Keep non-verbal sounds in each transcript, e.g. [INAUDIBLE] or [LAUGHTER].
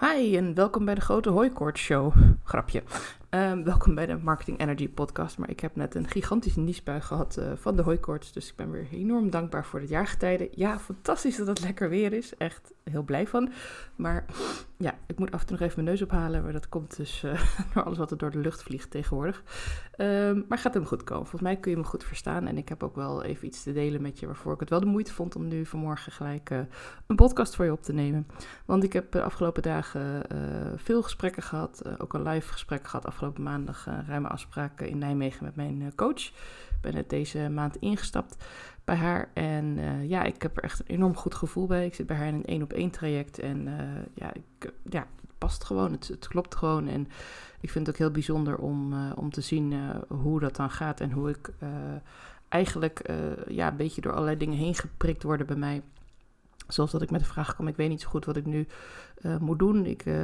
Hi en welkom bij de Grote Hooikoort Show. [LAUGHS] Grapje. Ehm, welkom bij de Marketing Energy Podcast. Maar ik heb net een gigantische niesbui gehad uh, van de hooikoorts. Dus ik ben weer enorm dankbaar voor het jaargetijde. Ja, fantastisch dat het lekker weer is. Echt heel blij van. Maar ja, ik moet af en toe nog even mijn neus ophalen. Maar dat komt dus uh, [LAUGHS] door alles wat er door de lucht vliegt tegenwoordig. Um, maar gaat hem goed komen. Volgens mij kun je me goed verstaan. En ik heb ook wel even iets te delen met je. Waarvoor ik het wel de moeite vond om nu vanmorgen gelijk uh, een podcast voor je op te nemen. Want ik heb de afgelopen dagen veel gesprekken gehad. ook een live gesprek gehad afgelopen maandag uh, ruime afspraken in Nijmegen met mijn uh, coach. Ik ben net deze maand ingestapt bij haar. En uh, ja, ik heb er echt een enorm goed gevoel bij. Ik zit bij haar in een één op één traject. En ja, ik, ja, het past gewoon. Het, het, klopt gewoon. En ik vind het ook heel bijzonder om, om te zien hoe dat dan gaat. En hoe ik eigenlijk ja, een beetje door allerlei dingen heen geprikt worden bij mij. Zoals dat ik met de vraag kom, ik weet niet zo goed wat ik nu uh, moet doen. Ik uh,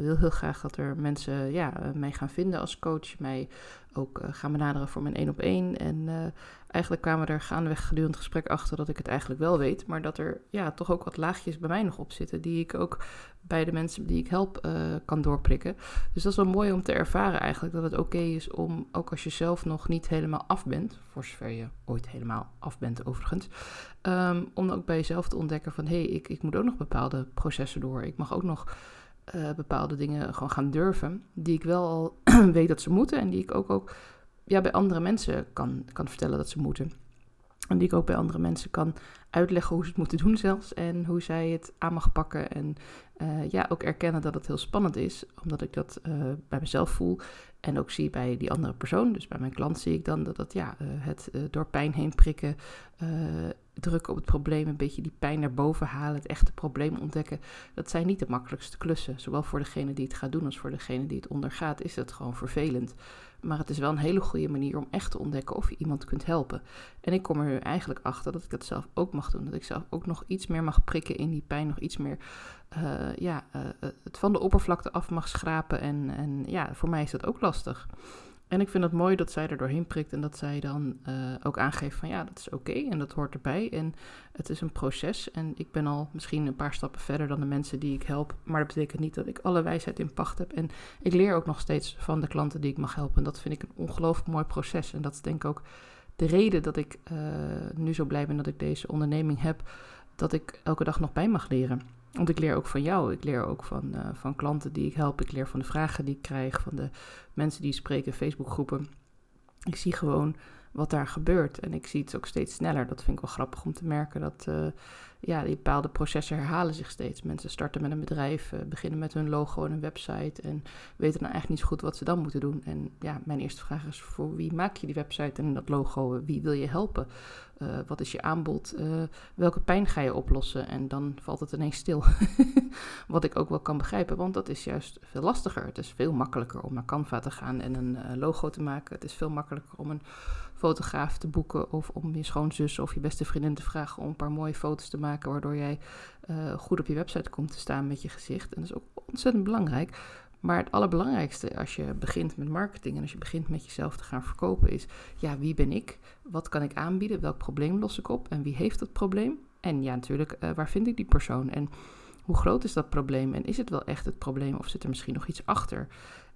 wil heel graag dat er mensen ja, mij gaan vinden als coach, mij ook gaan benaderen voor mijn één op één. En eigenlijk kwamen we er gaandeweg gedurende gesprek achter dat ik het eigenlijk wel weet, maar dat er ja, toch ook wat laagjes bij mij nog op zitten die ik ook bij de mensen die ik help kan doorprikken. Dus dat is wel mooi om te ervaren eigenlijk, dat het oké is om, ook als je zelf nog niet helemaal af bent, voor zover je ooit helemaal af bent overigens, um, om ook bij jezelf te ontdekken van hé, hey, ik, ik moet ook nog bepaalde processen door. Ik mag ook nog uh, bepaalde dingen gewoon gaan durven, die ik wel al [CLEARS THROAT] weet dat ze moeten en die ik ook, ook ja, bij andere mensen kan, kan vertellen dat ze moeten. En die ik ook bij andere mensen kan uitleggen hoe ze het moeten doen zelfs. En hoe zij het aan mag pakken. En uh, ja, ook erkennen dat het heel spannend is. Omdat ik dat uh, bij mezelf voel. En ook zie bij die andere persoon. Dus bij mijn klant zie ik dan dat dat ja, het door pijn heen prikken. Drukken op het probleem. Een beetje die pijn naar boven halen. Het echte probleem ontdekken. Dat zijn niet de makkelijkste klussen. Zowel voor degene die het gaat doen als voor degene die het ondergaat. Is dat gewoon vervelend. Maar het is wel een hele goede manier om echt te ontdekken of je iemand kunt helpen. En ik kom er nu eigenlijk achter dat ik dat zelf ook mag doen. Dat ik zelf ook nog iets meer mag prikken in die pijn. Nog iets meer uh, ja, uh, het van de oppervlakte af mag schrapen. En, en ja, voor mij is dat ook lastig. En ik vind het mooi dat zij er doorheen prikt en dat zij dan uh, ook aangeeft van ja, dat is oké en dat hoort erbij. En het is een proces en ik ben al misschien een paar stappen verder dan de mensen die ik help. Maar dat betekent niet dat ik alle wijsheid in pacht heb. En ik leer ook nog steeds van de klanten die ik mag helpen. En dat vind ik een ongelooflijk mooi proces. En dat is denk ik ook de reden dat ik uh, nu zo blij ben dat ik deze onderneming heb. Dat ik elke dag nog bij mag leren. Want ik leer ook van jou. Ik leer ook van, uh, van klanten die ik help. Ik leer van de vragen die ik krijg. Van de mensen die spreken Facebookgroepen. Ik zie gewoon wat daar gebeurt. En ik zie het ook steeds sneller. Dat vind ik wel grappig om te merken. Dat uh, ja, die bepaalde processen herhalen zich steeds. Mensen starten met een bedrijf, uh, beginnen met hun logo en een website. En weten dan eigenlijk niet zo goed wat ze dan moeten doen. En ja, mijn eerste vraag is: voor wie maak je die website en dat logo? Wie wil je helpen? Uh, wat is je aanbod? Uh, welke pijn ga je oplossen? En dan valt het ineens stil. [LAUGHS] wat ik ook wel kan begrijpen, want dat is juist veel lastiger. Het is veel makkelijker om naar Canva te gaan en een logo te maken. Het is veel makkelijker om een fotograaf te boeken of om je schoonzus of je beste vriendin te vragen om een paar mooie foto's te maken, waardoor jij goed op je website komt te staan met je gezicht. En dat is ook ontzettend belangrijk. Maar het allerbelangrijkste als je begint met marketing en als je begint met jezelf te gaan verkopen is, ja, wie ben ik? Wat kan ik aanbieden? Welk probleem los ik op? En wie heeft dat probleem? En ja, natuurlijk, uh, waar vind ik die persoon? En hoe groot is dat probleem? En is het wel echt het probleem of zit er misschien nog iets achter?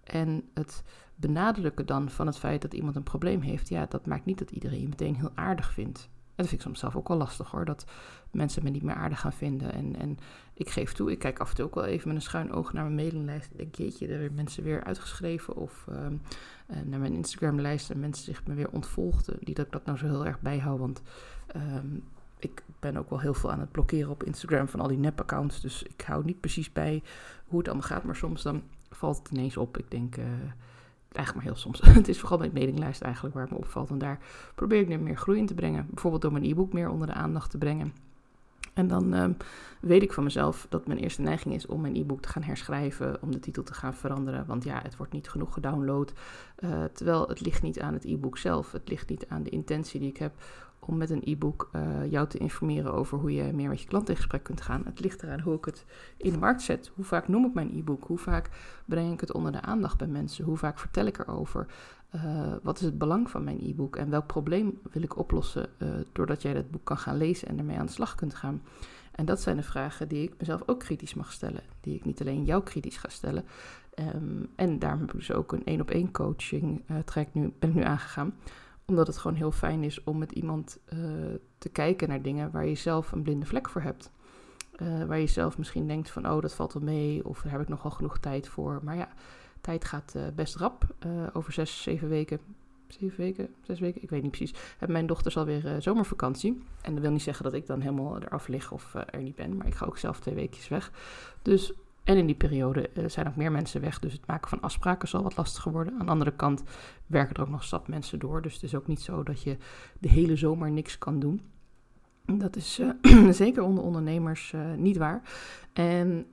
En het benadrukken dan van het feit dat iemand een probleem heeft, ja, dat maakt niet dat iedereen je meteen heel aardig vindt. Dat vind ik soms zelf ook wel lastig hoor, dat mensen me niet meer aardig gaan vinden. En, en ik geef toe, ik kijk af en toe ook wel even met een schuin oog naar mijn mailinglijst. Ik denk, jeetje, er zijn mensen weer uitgeschreven. Of uh, naar mijn Instagram-lijst en mensen zich me weer ontvolgden. Niet dat ik dat nou zo heel erg bijhoud, want um, ik ben ook wel heel veel aan het blokkeren op Instagram van al die nep-accounts. Dus ik hou niet precies bij hoe het allemaal gaat. Maar soms dan valt het ineens op. Ik denk... Uh, eigenlijk maar heel soms. [LAUGHS] het is vooral mijn mailinglijst eigenlijk waar het me opvalt. En daar probeer ik nu meer groei in te brengen. Bijvoorbeeld door mijn e-book meer onder de aandacht te brengen. En dan um, weet ik van mezelf dat mijn eerste neiging is om mijn e-book te gaan herschrijven, om de titel te gaan veranderen. Want ja, het wordt niet genoeg gedownload. Uh, terwijl het ligt niet aan het e-book zelf. Het ligt niet aan de intentie die ik heb om met een e-book uh, jou te informeren over hoe je meer met je klant in gesprek kunt gaan. Het ligt eraan hoe ik het in de markt zet. Hoe vaak noem ik mijn e-book? Hoe vaak breng ik het onder de aandacht bij mensen? Hoe vaak vertel ik erover? Uh, wat is het belang van mijn e-book en welk probleem wil ik oplossen uh, doordat jij dat boek kan gaan lezen en ermee aan de slag kunt gaan? En dat zijn de vragen die ik mezelf ook kritisch mag stellen. Die ik niet alleen jou kritisch ga stellen. Ehm, en daarom heb ik dus ook een één op één coaching uh, nu, ben ik nu aangegaan. Omdat het gewoon heel fijn is om met iemand uh, te kijken naar dingen waar je zelf een blinde vlek voor hebt. Uh, waar je zelf misschien denkt van, oh, dat valt wel mee, of daar heb ik nog wel genoeg tijd voor. Maar ja, tijd gaat uh, best rap. Over zes, zeven weken, zeven weken, zes weken, ik weet niet precies, hebben mijn dochters alweer zomervakantie. En dat wil niet zeggen dat ik dan helemaal eraf lig of er niet ben, maar ik ga ook zelf twee weekjes weg. Dus, en in die periode zijn ook meer mensen weg, dus het maken van afspraken zal wat lastiger worden. Aan de andere kant werken er ook nog stap mensen door, dus het is ook niet zo dat je de hele zomer niks kan doen. Dat is uh, [CLEARS THROAT] zeker onder ondernemers uh, niet waar. En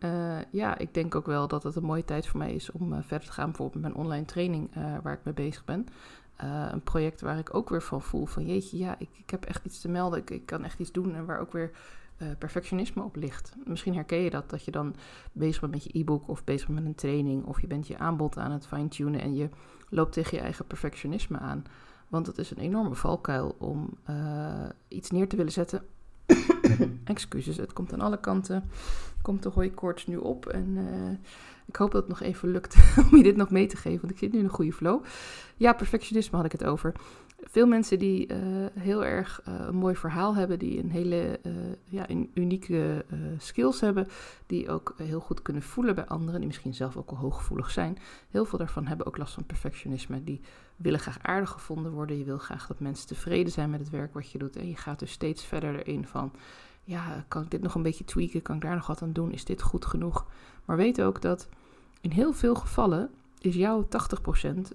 ja, ik denk ook wel dat het een mooie tijd voor mij is om verder te gaan, bijvoorbeeld met mijn online training waar ik mee bezig ben. een project waar ik ook weer van voel van jeetje, ja, ik, ik heb echt iets te melden, ik kan echt iets doen en waar ook weer perfectionisme op ligt. Misschien herken je dat, dat je dan bezig bent met je e-book of bezig bent met een training of je bent je aanbod aan het fine-tunen en je loopt tegen je eigen perfectionisme aan. Want het is een enorme valkuil om uh, iets neer te willen zetten. [COUGHS] Excuses, het komt aan alle kanten. Komt de hooikoorts nu op. En uh, ik hoop dat het nog even lukt [LAUGHS] om je dit nog mee te geven. Want ik zit nu in een goede flow. Ja, perfectionisme had ik het over. Veel mensen die uh, heel erg uh, een mooi verhaal hebben, die een hele uh, ja, een unieke skills hebben, die ook heel goed kunnen voelen bij anderen, die misschien zelf ook al hooggevoelig zijn. Heel veel daarvan hebben ook last van perfectionisme. Die willen graag aardig gevonden worden. Je wil graag dat mensen tevreden zijn met het werk wat je doet. En je gaat dus steeds verder erin van, ja, kan ik dit nog een beetje tweaken? Kan ik daar nog wat aan doen? Is dit goed genoeg? Maar weet ook dat in heel veel gevallen is jouw 80%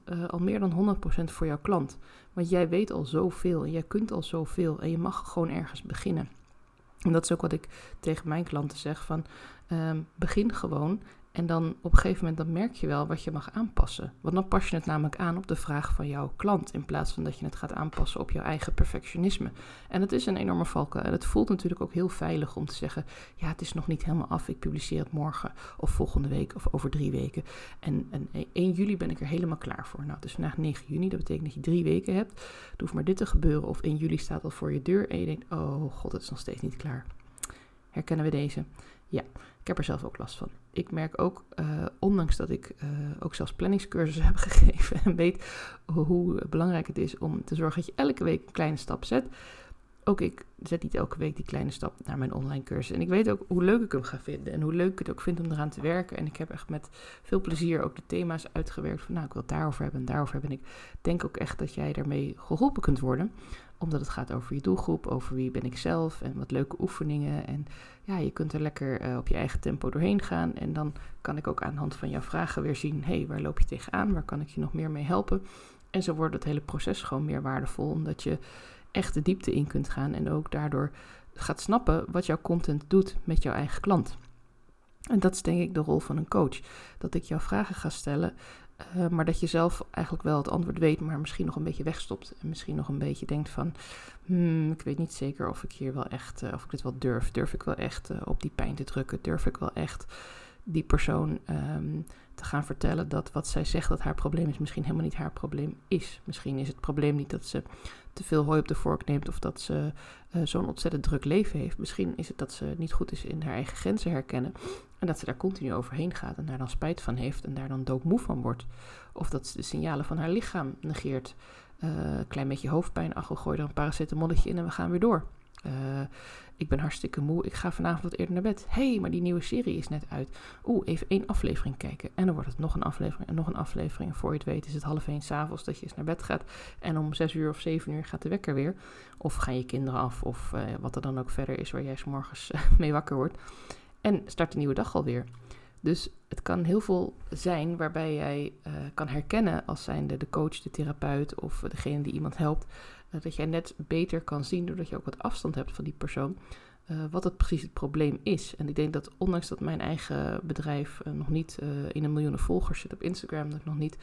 uh, al meer dan 100% voor jouw klant. Want jij weet al zoveel en jij kunt al zoveel en je mag gewoon ergens beginnen. En dat is ook wat ik tegen mijn klanten zeg: van um, begin gewoon en dan op een gegeven moment dan merk je wel wat je mag aanpassen. Want dan pas je het namelijk aan op de vraag van jouw klant. In plaats van dat je het gaat aanpassen op jouw eigen perfectionisme. En het is een enorme valkuil. En het voelt natuurlijk ook heel veilig om te zeggen: ja, het is nog niet helemaal af. Ik publiceer het morgen of volgende week of over drie weken. En, en 1 juli ben ik er helemaal klaar voor. Nou, het is vandaag 9 juni. Dat betekent dat je drie weken hebt. Er hoeft maar dit te gebeuren. Of 1 juli staat al voor je deur. En je denkt: oh god, het is nog steeds niet klaar. Herkennen we deze? Ja, ik heb er zelf ook last van. Ik merk ook, uh, ondanks dat ik uh, ook zelfs planningscursussen [LAUGHS] heb gegeven en weet hoe belangrijk het is om te zorgen dat je elke week een kleine stap zet. Ook ik zet niet elke week die kleine stap naar mijn online cursus. En ik weet ook hoe leuk ik hem ga vinden en hoe leuk ik het ook vind om eraan te werken. En ik heb echt met veel plezier ook de thema's uitgewerkt van nou, ik wil het daarover hebben en daarover hebben. En ik denk ook echt dat jij daarmee geholpen kunt worden omdat het gaat over je doelgroep, over wie ben ik zelf en wat leuke oefeningen. En ja, je kunt er lekker uh, op je eigen tempo doorheen gaan. En dan kan ik ook aan de hand van jouw vragen weer zien: hé, hey, waar loop je tegenaan? Waar kan ik je nog meer mee helpen? En zo wordt het hele proces gewoon meer waardevol, omdat je echt de diepte in kunt gaan en ook daardoor gaat snappen wat jouw content doet met jouw eigen klant. En dat is denk ik de rol van een coach. Dat ik jouw vragen ga stellen uh, maar dat je zelf eigenlijk wel het antwoord weet, maar misschien nog een beetje wegstopt. En misschien nog een beetje denkt van, hmm, ik weet niet zeker of ik hier wel echt, uh, of ik dit wel durf. Durf ik wel echt uh, op die pijn te drukken? Durf ik wel echt die persoon um, te gaan vertellen dat wat zij zegt dat haar probleem is, misschien helemaal niet haar probleem is. Misschien is het probleem niet dat ze te veel hooi op de vork neemt of dat ze uh, zo'n ontzettend druk leven heeft. Misschien is het dat ze niet goed is in haar eigen grenzen herkennen en dat ze daar continu overheen gaat en daar dan spijt van heeft en daar dan doodmoe van wordt. Of dat ze de signalen van haar lichaam negeert. Uh, klein beetje hoofdpijn, ach, we gooien er een paracetamolletje in en we gaan weer door. Uh, ik ben hartstikke moe, ik ga vanavond wat eerder naar bed. Hé, hey, maar die nieuwe serie is net uit. Oeh, even één aflevering kijken. En dan wordt het nog een aflevering en nog een aflevering. En voor je het weet is het half één s'avonds dat je eens naar bed gaat. En om zes uur of zeven uur gaat de wekker weer. Of gaan je kinderen af of uh, wat er dan ook verder is waar jij s morgens uh, mee wakker wordt. En start de nieuwe dag alweer. Dus het kan heel veel zijn waarbij jij kan herkennen als zijnde de coach, de therapeut of degene die iemand helpt. Dat jij net beter kan zien doordat je ook wat afstand hebt van die persoon. Uh, wat het precies het probleem is. En ik denk dat ondanks dat mijn eigen bedrijf nog niet in een miljoen volgers zit op Instagram, dat ik nog niet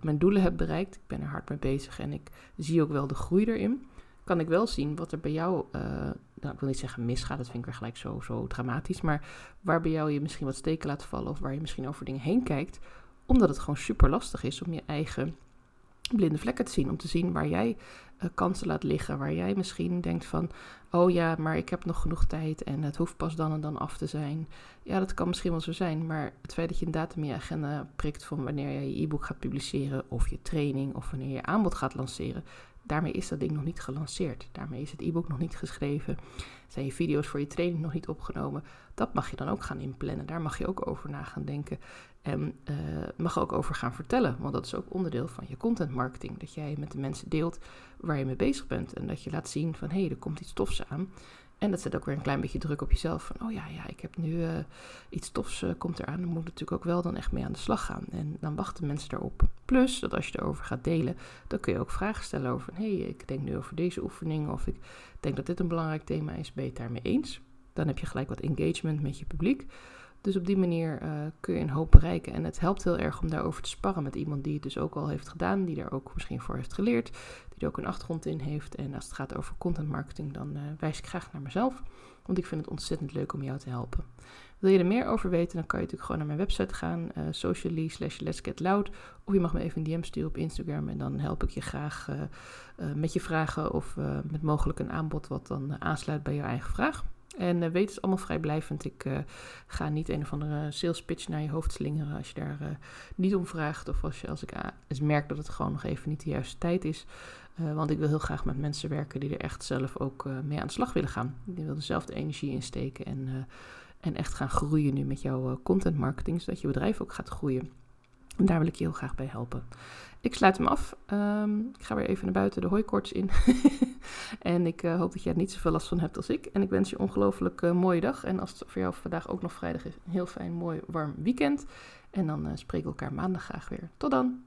mijn doelen heb bereikt. Ik ben er hard mee bezig en ik zie ook wel de groei erin kan ik wel zien wat er bij jou, nou, ik wil niet zeggen misgaat, dat vind ik weer gelijk zo, zo dramatisch, maar waar bij jou je misschien wat steken laat vallen of waar je misschien over dingen heen kijkt, omdat het gewoon super lastig is om je eigen blinde vlekken te zien. Om te zien waar jij uh, kansen laat liggen. Waar jij misschien denkt van, oh ja, maar ik heb nog genoeg tijd en het hoeft pas dan en dan af te zijn. Ja, dat kan misschien wel zo zijn. Maar het feit dat je een datum in je agenda prikt van wanneer je je e-book gaat publiceren. Of je training of wanneer je aanbod gaat lanceren. Daarmee is dat ding nog niet gelanceerd. Daarmee is het e-book nog niet geschreven. Zijn je video's voor je training nog niet opgenomen. Dat mag je dan ook gaan inplannen. Daar mag je ook over na gaan denken. En uh, mag ook over gaan vertellen. Want dat is ook onderdeel van je content marketing. Dat jij met de mensen deelt waar je mee bezig bent. En dat je laat zien van hé, hey, er komt iets tofs aan. En dat zet ook weer een klein beetje druk op jezelf. Van, oh ja, ja ik heb nu uh, iets tofs uh, komt eraan. Dan moet natuurlijk ook wel dan echt mee aan de slag gaan. En dan wachten mensen daarop. Plus, dat als je erover gaat delen, dan kun je ook vragen stellen over... Hé, hey, ik denk nu over deze oefening. Of ik denk dat dit een belangrijk thema is. Ben je het daarmee eens? Dan heb je gelijk wat engagement met je publiek. Dus op die manier uh, kun je een hoop bereiken. En het helpt heel erg om daarover te sparren met iemand die het dus ook al heeft gedaan, die daar ook misschien voor heeft geleerd, die er ook een achtergrond in heeft. En als het gaat over content marketing, dan uh, wijs ik graag naar mezelf, want ik vind het ontzettend leuk om jou te helpen. Wil je er meer over weten, dan kan je natuurlijk gewoon naar mijn website gaan, uh, socially slash let's get loud. Of je mag me even een DM sturen op Instagram en dan help ik je graag met je vragen of met mogelijk een aanbod wat dan aansluit bij jouw eigen vraag. En uh, weet, het allemaal vrijblijvend. Ik uh, ga niet een of andere sales pitch naar je hoofd slingeren als je daar uh, niet om vraagt. Of als ik eens merk dat het gewoon nog even niet de juiste tijd is. want ik wil heel graag met mensen werken die er echt zelf ook mee aan de slag willen gaan. Die willen zelf de energie insteken en, en echt gaan groeien nu met jouw content marketing. Zodat je bedrijf ook gaat groeien. En daar wil ik je heel graag bij helpen. Ik sluit hem af. Um, ik ga weer even naar buiten de hooikorts in. [LAUGHS] en ik uh, hoop dat jij er niet zoveel last van hebt als ik. En ik wens je een ongelooflijk uh, mooie dag. En als het voor jou vandaag ook nog vrijdag is, een heel fijn, mooi, warm weekend. En dan uh, spreken we elkaar maandag graag weer. Tot dan!